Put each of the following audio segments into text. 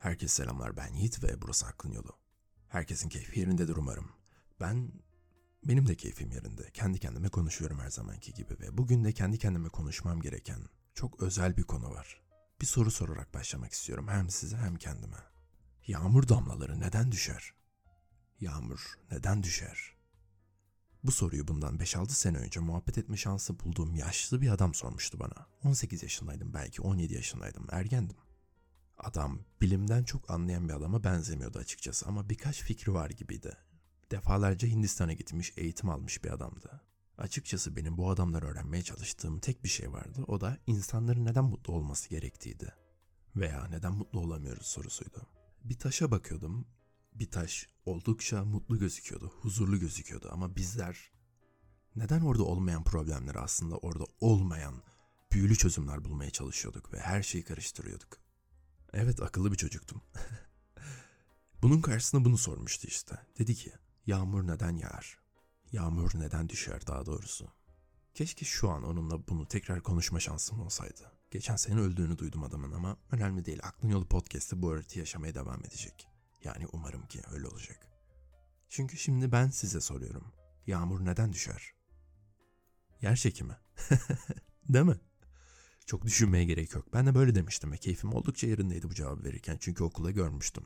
Herkese selamlar ben Yiğit ve burası Aklın Yolu. Herkesin keyfi yerindedir umarım. Ben, benim de keyfim yerinde. Kendi kendime konuşuyorum her zamanki gibi ve bugün de kendi kendime konuşmam gereken çok özel bir konu var. Bir soru sorarak başlamak istiyorum hem size hem kendime. Yağmur damlaları neden düşer? Yağmur neden düşer? Bu soruyu bundan 5-6 sene önce muhabbet etme şansı bulduğum yaşlı bir adam sormuştu bana. 18 yaşındaydım belki 17 yaşındaydım ergendim. Adam bilimden çok anlayan bir adama benzemiyordu açıkçası ama birkaç fikri var gibiydi. Defalarca Hindistan'a gitmiş, eğitim almış bir adamdı. Açıkçası benim bu adamlar öğrenmeye çalıştığım tek bir şey vardı. O da insanların neden mutlu olması gerektiğiydi. Veya neden mutlu olamıyoruz sorusuydu. Bir taşa bakıyordum. Bir taş oldukça mutlu gözüküyordu, huzurlu gözüküyordu ama bizler neden orada olmayan problemleri aslında orada olmayan büyülü çözümler bulmaya çalışıyorduk ve her şeyi karıştırıyorduk. Evet akıllı bir çocuktum. Bunun karşısında bunu sormuştu işte. Dedi ki yağmur neden yağar? Yağmur neden düşer daha doğrusu? Keşke şu an onunla bunu tekrar konuşma şansım olsaydı. Geçen sene öldüğünü duydum adamın ama önemli değil. Aklın Yolu podcast'ı bu öğreti yaşamaya devam edecek. Yani umarım ki öyle olacak. Çünkü şimdi ben size soruyorum. Yağmur neden düşer? Yer çekimi. Değil mi? Çok düşünmeye gerek yok. Ben de böyle demiştim ve keyfim oldukça yerindeydi bu cevabı verirken çünkü okula görmüştüm.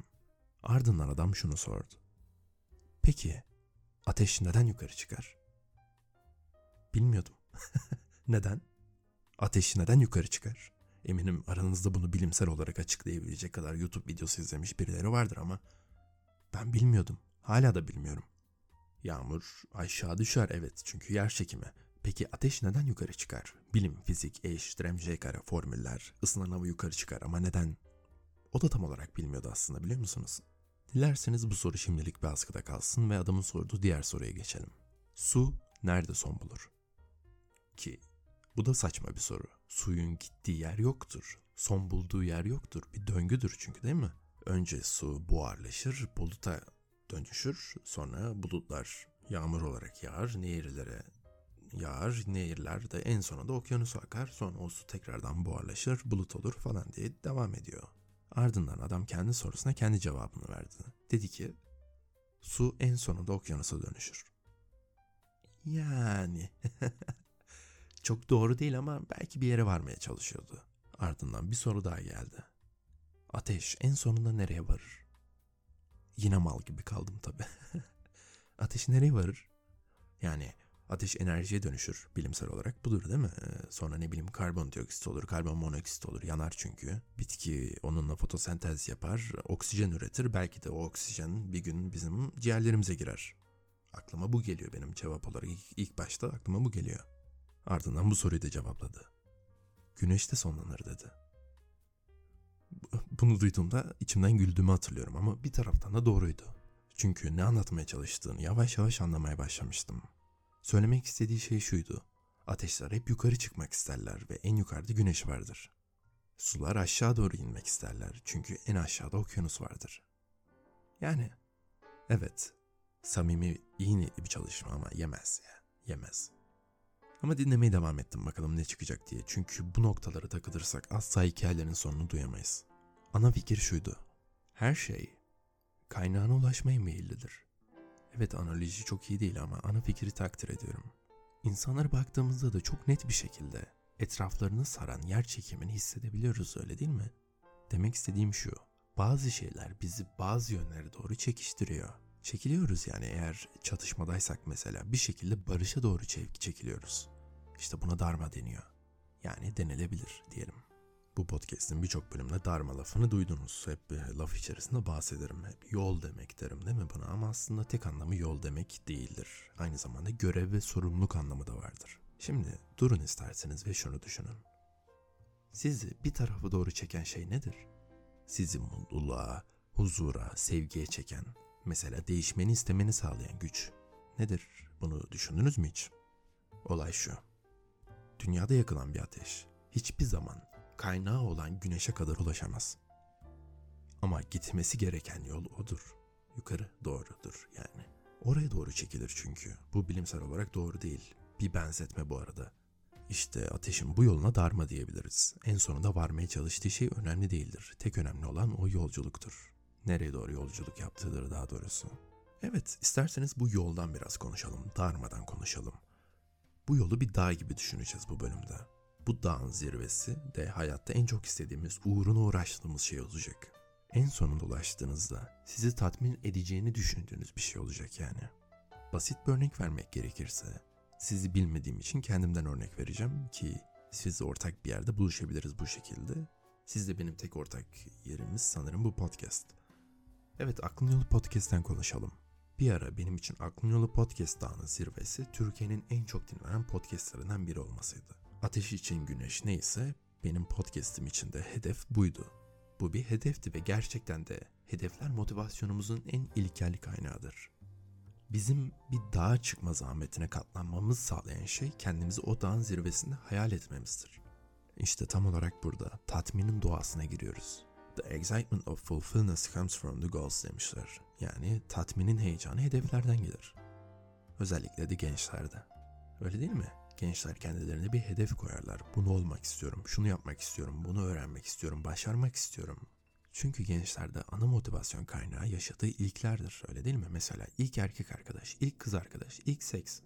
Ardından adam şunu sordu. Peki ateş neden yukarı çıkar? Bilmiyordum. neden? Ateş neden yukarı çıkar? Eminim aranızda bunu bilimsel olarak açıklayabilecek kadar YouTube videosu izlemiş birileri vardır ama ben bilmiyordum. Hala da bilmiyorum. Yağmur aşağı düşer evet çünkü yer çekimi. Peki ateş neden yukarı çıkar? Bilim, fizik, E eşittir mc kare formüller, ısınan hava yukarı çıkar ama neden? O da tam olarak bilmiyordu aslında biliyor musunuz? Dilerseniz bu soru şimdilik bir askıda kalsın ve adamın sorduğu diğer soruya geçelim. Su nerede son bulur? Ki bu da saçma bir soru. Suyun gittiği yer yoktur. Son bulduğu yer yoktur. Bir döngüdür çünkü değil mi? Önce su buharlaşır, buluta dönüşür. Sonra bulutlar yağmur olarak yağar, nehirlere yağar, nehirler de en sonunda okyanusa akar. Sonra o su tekrardan buharlaşır, bulut olur falan diye devam ediyor. Ardından adam kendi sorusuna kendi cevabını verdi. Dedi ki, su en sonunda okyanusa dönüşür. Yani çok doğru değil ama belki bir yere varmaya çalışıyordu. Ardından bir soru daha geldi. Ateş en sonunda nereye varır? Yine mal gibi kaldım tabi. Ateş nereye varır? Yani ateş enerjiye dönüşür bilimsel olarak budur değil mi? Ee, sonra ne bileyim karbondioksit olur, karbon monoksit olur yanar çünkü. Bitki onunla fotosentez yapar, oksijen üretir. Belki de o oksijen bir gün bizim ciğerlerimize girer. Aklıma bu geliyor benim cevap olarak. İlk, ilk başta aklıma bu geliyor. Ardından bu soruyu da cevapladı. Güneşte sonlanır dedi. Bunu duyduğumda içimden güldüğümü hatırlıyorum ama bir taraftan da doğruydu. Çünkü ne anlatmaya çalıştığını yavaş yavaş anlamaya başlamıştım. Söylemek istediği şey şuydu. Ateşler hep yukarı çıkmak isterler ve en yukarıda güneş vardır. Sular aşağı doğru inmek isterler çünkü en aşağıda okyanus vardır. Yani evet samimi iyi niyetli bir çalışma ama yemez ya yemez. Ama dinlemeye devam ettim bakalım ne çıkacak diye. Çünkü bu noktalara takılırsak asla hikayelerin sonunu duyamayız. Ana fikir şuydu. Her şey kaynağına ulaşmaya meyillidir. Evet analoji çok iyi değil ama ana fikri takdir ediyorum. İnsanlara baktığımızda da çok net bir şekilde etraflarını saran yer çekimini hissedebiliyoruz öyle değil mi? Demek istediğim şu. Bazı şeyler bizi bazı yönlere doğru çekiştiriyor. Çekiliyoruz yani eğer çatışmadaysak mesela bir şekilde barışa doğru çekiliyoruz. İşte buna darma deniyor. Yani denilebilir diyelim. Bu podcast'in birçok bölümde darma lafını duydunuz. Hep e, laf içerisinde bahsederim. Hep yol demek derim değil mi buna? Ama aslında tek anlamı yol demek değildir. Aynı zamanda görev ve sorumluluk anlamı da vardır. Şimdi durun isterseniz ve şunu düşünün. Sizi bir tarafa doğru çeken şey nedir? Sizi mutluluğa, huzura, sevgiye çeken, mesela değişmeni istemeni sağlayan güç nedir? Bunu düşündünüz mü hiç? Olay şu. Dünyada yakılan bir ateş hiçbir zaman kaynağı olan güneşe kadar ulaşamaz. Ama gitmesi gereken yol odur. Yukarı doğrudur yani. Oraya doğru çekilir çünkü. Bu bilimsel olarak doğru değil. Bir benzetme bu arada. İşte ateşin bu yoluna darma diyebiliriz. En sonunda varmaya çalıştığı şey önemli değildir. Tek önemli olan o yolculuktur. Nereye doğru yolculuk yaptığıdır daha doğrusu. Evet, isterseniz bu yoldan biraz konuşalım. Darmadan konuşalım. Bu yolu bir dağ gibi düşüneceğiz bu bölümde. Bu dağın zirvesi de hayatta en çok istediğimiz, uğruna uğraştığımız şey olacak. En sonunda ulaştığınızda sizi tatmin edeceğini düşündüğünüz bir şey olacak yani. Basit bir örnek vermek gerekirse, sizi bilmediğim için kendimden örnek vereceğim ki siz ortak bir yerde buluşabiliriz bu şekilde. Siz de benim tek ortak yerimiz sanırım bu podcast. Evet Aklın Yolu Podcast'ten konuşalım. Bir ara benim için Aklın Yolu Podcast Dağı'nın zirvesi Türkiye'nin en çok dinlenen podcastlerinden biri olmasıydı. Ateş için güneş neyse benim podcast'im için de hedef buydu. Bu bir hedefti ve gerçekten de hedefler motivasyonumuzun en ilkel kaynağıdır. Bizim bir dağa çıkma zahmetine katlanmamızı sağlayan şey kendimizi o dağın zirvesinde hayal etmemizdir. İşte tam olarak burada tatminin doğasına giriyoruz. The excitement of fulfillment comes from the goals demişler. Yani tatminin heyecanı hedeflerden gelir. Özellikle de gençlerde. Öyle değil mi? Gençler kendilerine bir hedef koyarlar. Bunu olmak istiyorum, şunu yapmak istiyorum, bunu öğrenmek istiyorum, başarmak istiyorum. Çünkü gençlerde ana motivasyon kaynağı yaşadığı ilklerdir. Öyle değil mi? Mesela ilk erkek arkadaş, ilk kız arkadaş, ilk seks.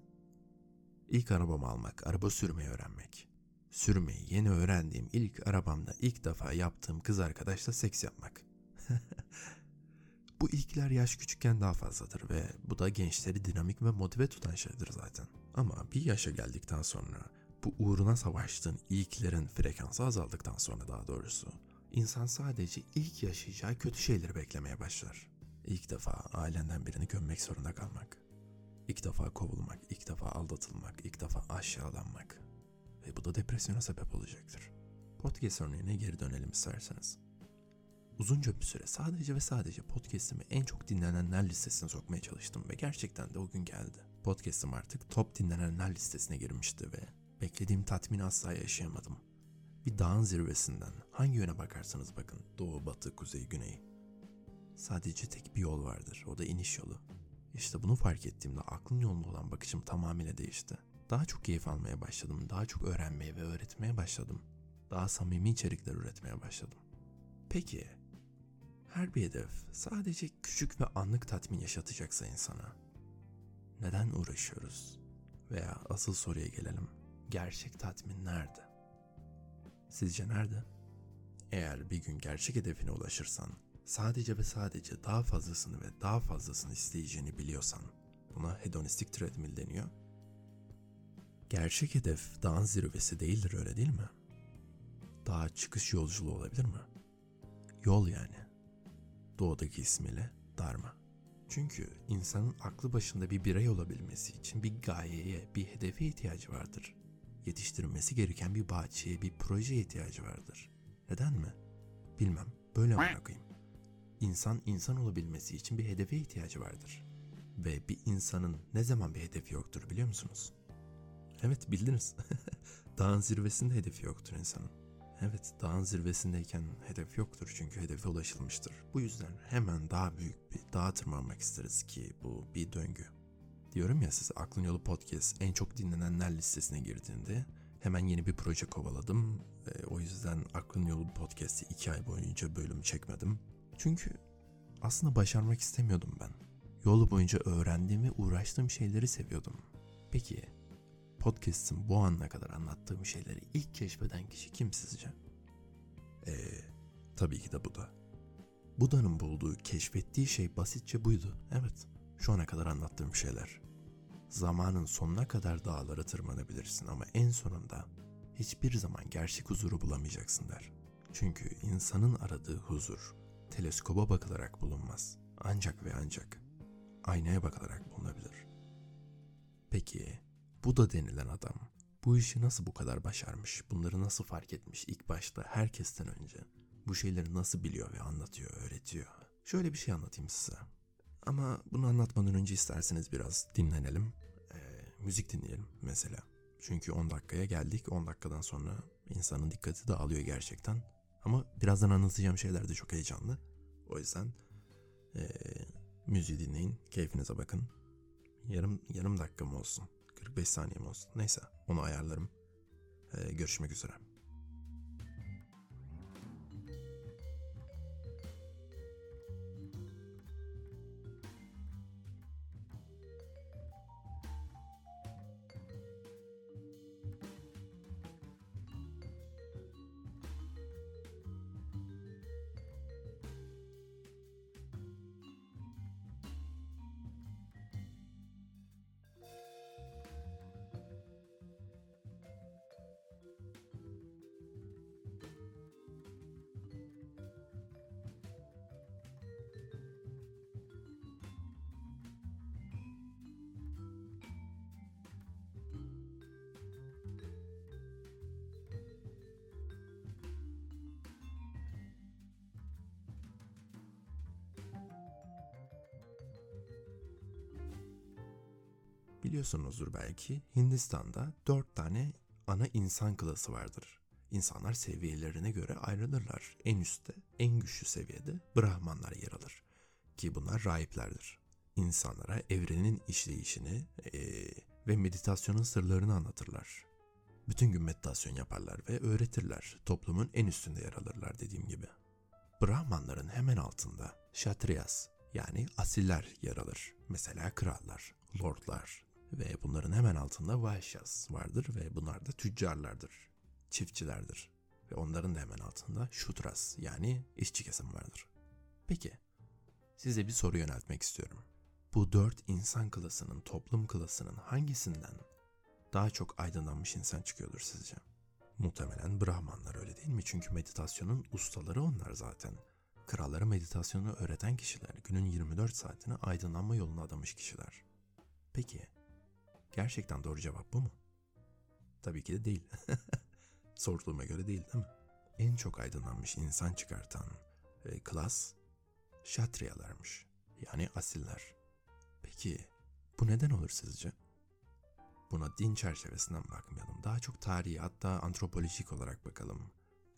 İlk arabamı almak, araba sürmeyi öğrenmek. Sürmeyi yeni öğrendiğim ilk arabamda ilk defa yaptığım kız arkadaşla seks yapmak. bu ilkler yaş küçükken daha fazladır ve bu da gençleri dinamik ve motive tutan şeydir zaten. Ama bir yaşa geldikten sonra bu uğruna savaştığın ilklerin frekansı azaldıktan sonra daha doğrusu insan sadece ilk yaşayacağı kötü şeyleri beklemeye başlar. İlk defa ailenden birini gömmek zorunda kalmak. İlk defa kovulmak, ilk defa aldatılmak, ilk defa aşağılanmak. Ve bu da depresyona sebep olacaktır. Podcast örneğine geri dönelim isterseniz. Uzunca bir süre sadece ve sadece podcast'imi en çok dinlenenler listesine sokmaya çalıştım ve gerçekten de o gün geldi. Podcast'im artık top dinlenenler listesine girmişti ve beklediğim tatmini asla yaşayamadım. Bir dağın zirvesinden hangi yöne bakarsanız bakın doğu, batı, kuzey, güney. Sadece tek bir yol vardır o da iniş yolu. İşte bunu fark ettiğimde aklın yolunda olan bakışım tamamıyla değişti. Daha çok keyif almaya başladım, daha çok öğrenmeye ve öğretmeye başladım. Daha samimi içerikler üretmeye başladım. Peki, her bir hedef sadece küçük ve anlık tatmin yaşatacaksa insana neden uğraşıyoruz? Veya asıl soruya gelelim. Gerçek tatmin nerede? Sizce nerede? Eğer bir gün gerçek hedefine ulaşırsan, sadece ve sadece daha fazlasını ve daha fazlasını isteyeceğini biliyorsan, buna hedonistik treadmill deniyor. Gerçek hedef dağın zirvesi değildir öyle değil mi? Dağa çıkış yolculuğu olabilir mi? Yol yani. Doğudaki ismiyle Dharma. Çünkü insanın aklı başında bir birey olabilmesi için bir gayeye, bir hedefe ihtiyacı vardır. Yetiştirilmesi gereken bir bahçeye, bir projeye ihtiyacı vardır. Neden mi? Bilmem. Böyle mi koyayım? İnsan insan olabilmesi için bir hedefe ihtiyacı vardır. Ve bir insanın ne zaman bir hedefi yoktur biliyor musunuz? Evet bildiniz. Dağın zirvesinde hedefi yoktur insanın. Evet, dağın zirvesindeyken hedef yoktur çünkü hedefe ulaşılmıştır. Bu yüzden hemen daha büyük bir dağa tırmanmak isteriz ki bu bir döngü. Diyorum ya size Aklın Yolu Podcast en çok dinlenenler listesine girdiğinde hemen yeni bir proje kovaladım. E, o yüzden Aklın Yolu Podcast'i iki ay boyunca bölüm çekmedim. Çünkü aslında başarmak istemiyordum ben. Yolu boyunca öğrendiğim ve uğraştığım şeyleri seviyordum. Peki podcast'ın bu anına kadar anlattığım şeyleri ilk keşfeden kişi kim sizce? Eee tabii ki de Buda. Buda'nın bulduğu, keşfettiği şey basitçe buydu. Evet, şu ana kadar anlattığım şeyler. Zamanın sonuna kadar dağlara tırmanabilirsin ama en sonunda hiçbir zaman gerçek huzuru bulamayacaksın der. Çünkü insanın aradığı huzur teleskoba bakılarak bulunmaz. Ancak ve ancak aynaya bakılarak bulunabilir. Peki bu da denilen adam bu işi nasıl bu kadar başarmış, bunları nasıl fark etmiş ilk başta herkesten önce? Bu şeyleri nasıl biliyor ve anlatıyor, öğretiyor? Şöyle bir şey anlatayım size. Ama bunu anlatmadan önce isterseniz biraz dinlenelim. Ee, müzik dinleyelim mesela. Çünkü 10 dakikaya geldik. 10 dakikadan sonra insanın dikkati dağılıyor gerçekten. Ama birazdan anlatacağım şeyler de çok heyecanlı. O yüzden ee, müziği dinleyin, keyfinize bakın. Yarım yarım dakika mı olsun? 45 saniyem olsun. Neyse onu ayarlarım. Ee, görüşmek üzere. Biliyorsunuzdur belki Hindistan'da dört tane ana insan klası vardır. İnsanlar seviyelerine göre ayrılırlar. En üstte, en güçlü seviyede Brahmanlar yer alır. Ki bunlar rahiplerdir. İnsanlara evrenin işleyişini ee, ve meditasyonun sırlarını anlatırlar. Bütün gün meditasyon yaparlar ve öğretirler. Toplumun en üstünde yer alırlar dediğim gibi. Brahmanların hemen altında Kshatriyas yani asiller yer alır. Mesela krallar, lordlar, ve bunların hemen altında Vaishyas vardır ve bunlar da tüccarlardır, çiftçilerdir. Ve onların da hemen altında Shudras yani işçi kesim vardır. Peki, size bir soru yöneltmek istiyorum. Bu dört insan klasının, toplum klasının hangisinden daha çok aydınlanmış insan çıkıyordur sizce? Muhtemelen Brahmanlar öyle değil mi? Çünkü meditasyonun ustaları onlar zaten. Krallara meditasyonu öğreten kişiler, günün 24 saatini aydınlanma yoluna adamış kişiler. Peki, Gerçekten doğru cevap bu mu? Tabii ki de değil. Sorduğuma göre değil değil mi? En çok aydınlanmış insan çıkartan e, klas şatriyalarmış. Yani asiller. Peki bu neden olur sizce? Buna din çerçevesinden bakmayalım. Daha çok tarihi hatta antropolojik olarak bakalım.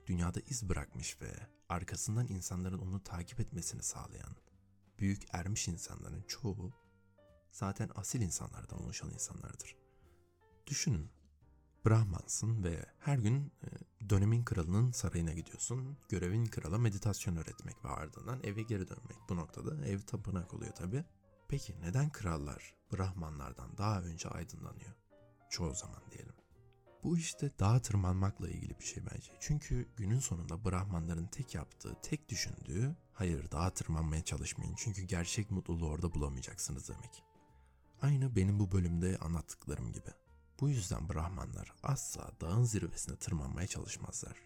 Dünyada iz bırakmış ve arkasından insanların onu takip etmesini sağlayan büyük ermiş insanların çoğu zaten asil insanlardan oluşan insanlardır. Düşünün, Brahmansın ve her gün e, dönemin kralının sarayına gidiyorsun. Görevin krala meditasyon öğretmek ve ardından eve geri dönmek. Bu noktada ev tapınak oluyor tabi. Peki neden krallar Brahmanlardan daha önce aydınlanıyor? Çoğu zaman diyelim. Bu işte dağa tırmanmakla ilgili bir şey bence. Çünkü günün sonunda Brahmanların tek yaptığı, tek düşündüğü hayır dağa tırmanmaya çalışmayın. Çünkü gerçek mutluluğu orada bulamayacaksınız demek. Aynı benim bu bölümde anlattıklarım gibi. Bu yüzden Brahmanlar asla dağın zirvesine tırmanmaya çalışmazlar.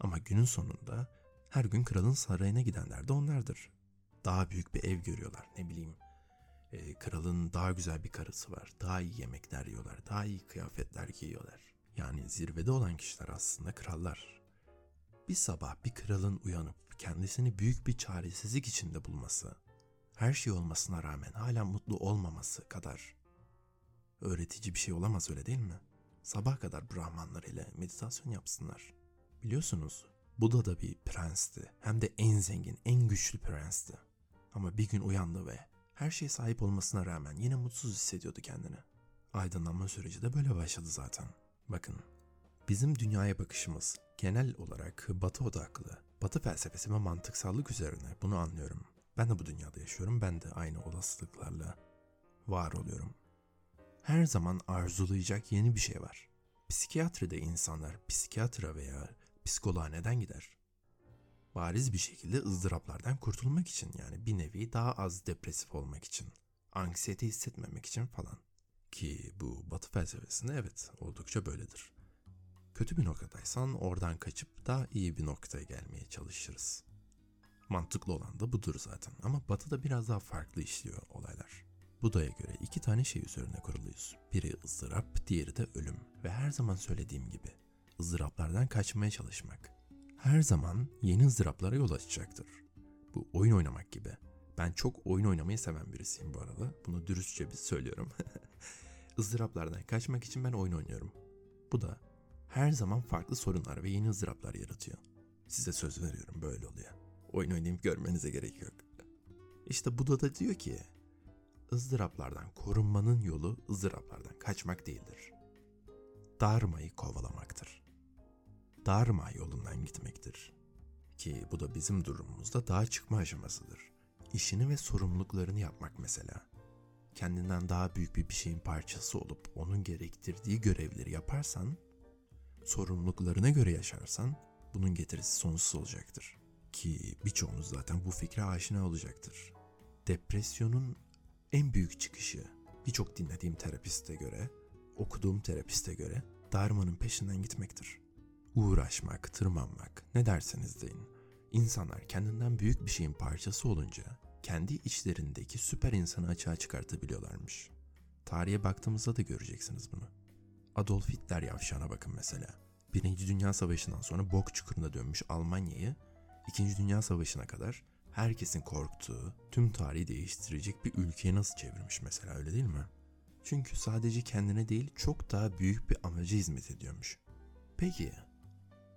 Ama günün sonunda her gün kralın sarayına gidenler de onlardır. Daha büyük bir ev görüyorlar ne bileyim. E, kralın daha güzel bir karısı var. Daha iyi yemekler yiyorlar. Daha iyi kıyafetler giyiyorlar. Yani zirvede olan kişiler aslında krallar. Bir sabah bir kralın uyanıp kendisini büyük bir çaresizlik içinde bulması her şey olmasına rağmen hala mutlu olmaması kadar öğretici bir şey olamaz öyle değil mi? Sabah kadar Brahmanlar ile meditasyon yapsınlar. Biliyorsunuz Buda da bir prensti. Hem de en zengin, en güçlü prensti. Ama bir gün uyandı ve her şeye sahip olmasına rağmen yine mutsuz hissediyordu kendini. Aydınlanma süreci de böyle başladı zaten. Bakın, bizim dünyaya bakışımız genel olarak batı odaklı, batı felsefesi ve mantıksallık üzerine bunu anlıyorum. Ben de bu dünyada yaşıyorum. Ben de aynı olasılıklarla var oluyorum. Her zaman arzulayacak yeni bir şey var. Psikiyatride insanlar psikiyatra veya psikoloğa neden gider? Bariz bir şekilde ızdıraplardan kurtulmak için yani bir nevi daha az depresif olmak için, anksiyete hissetmemek için falan. Ki bu batı felsefesinde evet oldukça böyledir. Kötü bir noktadaysan oradan kaçıp daha iyi bir noktaya gelmeye çalışırız. Mantıklı olan da budur zaten ama Batı'da biraz daha farklı işliyor olaylar. Buda'ya göre iki tane şey üzerine kuruluyuz. Biri ızdırap, diğeri de ölüm. Ve her zaman söylediğim gibi ızdıraplardan kaçmaya çalışmak. Her zaman yeni ızdıraplara yol açacaktır. Bu oyun oynamak gibi. Ben çok oyun oynamayı seven birisiyim bu arada. Bunu dürüstçe bir söylüyorum. ızdıraplardan kaçmak için ben oyun oynuyorum. Bu da her zaman farklı sorunlar ve yeni ızdıraplar yaratıyor. Size söz veriyorum böyle oluyor oyun oynayıp görmenize gerek yok. İşte Buda da diyor ki ızdıraplardan korunmanın yolu ızdıraplardan kaçmak değildir. Darmayı kovalamaktır. Dharma yolundan gitmektir. Ki bu da bizim durumumuzda dağa çıkma aşamasıdır. İşini ve sorumluluklarını yapmak mesela. Kendinden daha büyük bir bir şeyin parçası olup onun gerektirdiği görevleri yaparsan, sorumluluklarına göre yaşarsan bunun getirisi sonsuz olacaktır. Ki birçoğunuz zaten bu fikre aşina olacaktır. Depresyonun en büyük çıkışı birçok dinlediğim terapiste göre, okuduğum terapiste göre Dharma'nın peşinden gitmektir. Uğraşmak, tırmanmak, ne derseniz deyin. İnsanlar kendinden büyük bir şeyin parçası olunca kendi içlerindeki süper insanı açığa çıkartabiliyorlarmış. Tarihe baktığımızda da göreceksiniz bunu. Adolf Hitler yavşağına bakın mesela. Birinci Dünya Savaşı'ndan sonra bok çukuruna dönmüş Almanya'yı İkinci Dünya Savaşı'na kadar herkesin korktuğu, tüm tarihi değiştirecek bir ülkeye nasıl çevirmiş mesela öyle değil mi? Çünkü sadece kendine değil çok daha büyük bir amaca hizmet ediyormuş. Peki,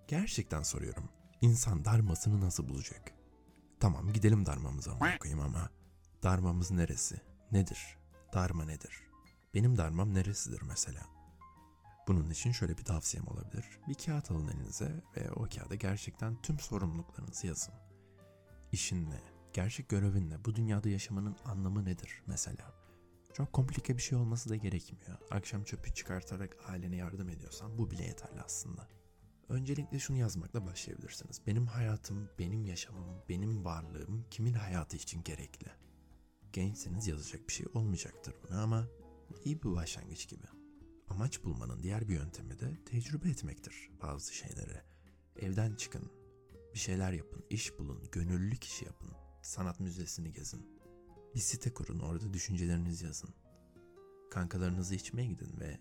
gerçekten soruyorum. İnsan darmasını nasıl bulacak? Tamam gidelim darmamıza bakayım ama darmamız neresi? Nedir? Darma nedir? Benim darmam neresidir mesela? Bunun için şöyle bir tavsiyem olabilir. Bir kağıt alın elinize ve o kağıda gerçekten tüm sorumluluklarınızı yazın. İşin ne? Gerçek görevin ne? Bu dünyada yaşamanın anlamı nedir mesela? Çok komplike bir şey olması da gerekmiyor. Akşam çöpü çıkartarak ailene yardım ediyorsan bu bile yeterli aslında. Öncelikle şunu yazmakla başlayabilirsiniz. Benim hayatım, benim yaşamım, benim varlığım kimin hayatı için gerekli? Gençseniz yazacak bir şey olmayacaktır buna ama iyi bir başlangıç gibi. Amaç bulmanın diğer bir yöntemi de tecrübe etmektir bazı şeyleri. Evden çıkın, bir şeyler yapın, iş bulun, gönüllü kişi yapın, sanat müzesini gezin. Bir site kurun, orada düşüncelerinizi yazın. Kankalarınızı içmeye gidin ve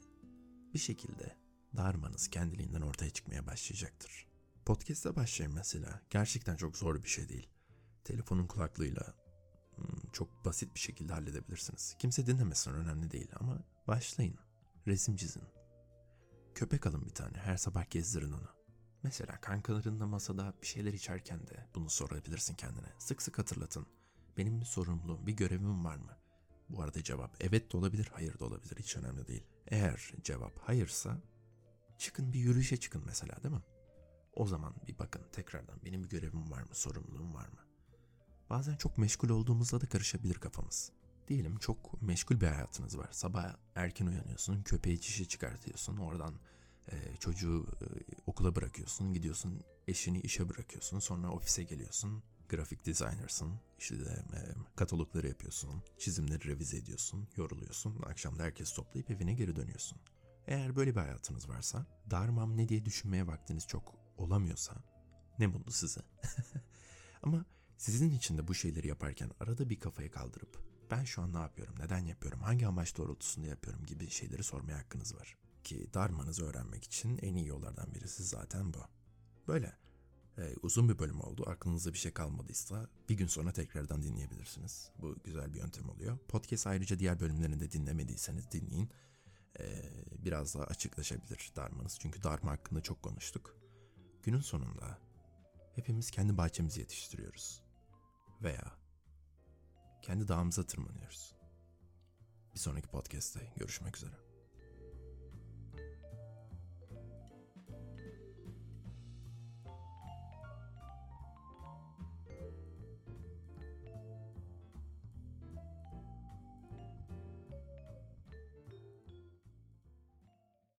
bir şekilde darmanız kendiliğinden ortaya çıkmaya başlayacaktır. Podcast'a başlayın mesela. Gerçekten çok zor bir şey değil. Telefonun kulaklığıyla hmm, çok basit bir şekilde halledebilirsiniz. Kimse dinlemesin önemli değil ama başlayın. Resim çizin. Köpek alın bir tane. Her sabah gezdirin onu. Mesela kankalarınla masada bir şeyler içerken de bunu sorabilirsin kendine. Sık sık hatırlatın. Benim bir sorumluluğum, bir görevim var mı? Bu arada cevap evet de olabilir, hayır da olabilir. Hiç önemli değil. Eğer cevap hayırsa çıkın bir yürüyüşe çıkın mesela değil mi? O zaman bir bakın tekrardan benim bir görevim var mı, sorumluluğum var mı? Bazen çok meşgul olduğumuzda da karışabilir kafamız. Diyelim çok meşgul bir hayatınız var. Sabah erken uyanıyorsun, köpeği çişi çıkartıyorsun. Oradan e, çocuğu e, okula bırakıyorsun, gidiyorsun eşini işe bırakıyorsun. Sonra ofise geliyorsun. Grafik designer'sın. İşte de e, katalogları yapıyorsun. Çizimleri revize ediyorsun. Yoruluyorsun. Akşam da herkes toplayıp evine geri dönüyorsun. Eğer böyle bir hayatınız varsa, darmam ne diye düşünmeye vaktiniz çok olamıyorsa ne mutlu size. Ama sizin için de bu şeyleri yaparken arada bir kafayı kaldırıp ben şu an ne yapıyorum, neden yapıyorum, hangi amaç doğrultusunda yapıyorum gibi şeyleri sormaya hakkınız var. Ki darmanızı öğrenmek için en iyi yollardan birisi zaten bu. Böyle e, uzun bir bölüm oldu. Aklınızda bir şey kalmadıysa bir gün sonra tekrardan dinleyebilirsiniz. Bu güzel bir yöntem oluyor. Podcast ayrıca diğer bölümlerini de dinlemediyseniz dinleyin. E, biraz daha açıklaşabilir darmanız. Çünkü darma hakkında çok konuştuk. Günün sonunda hepimiz kendi bahçemizi yetiştiriyoruz. Veya kendi dağımıza tırmanıyoruz. Bir sonraki podcast'te görüşmek üzere.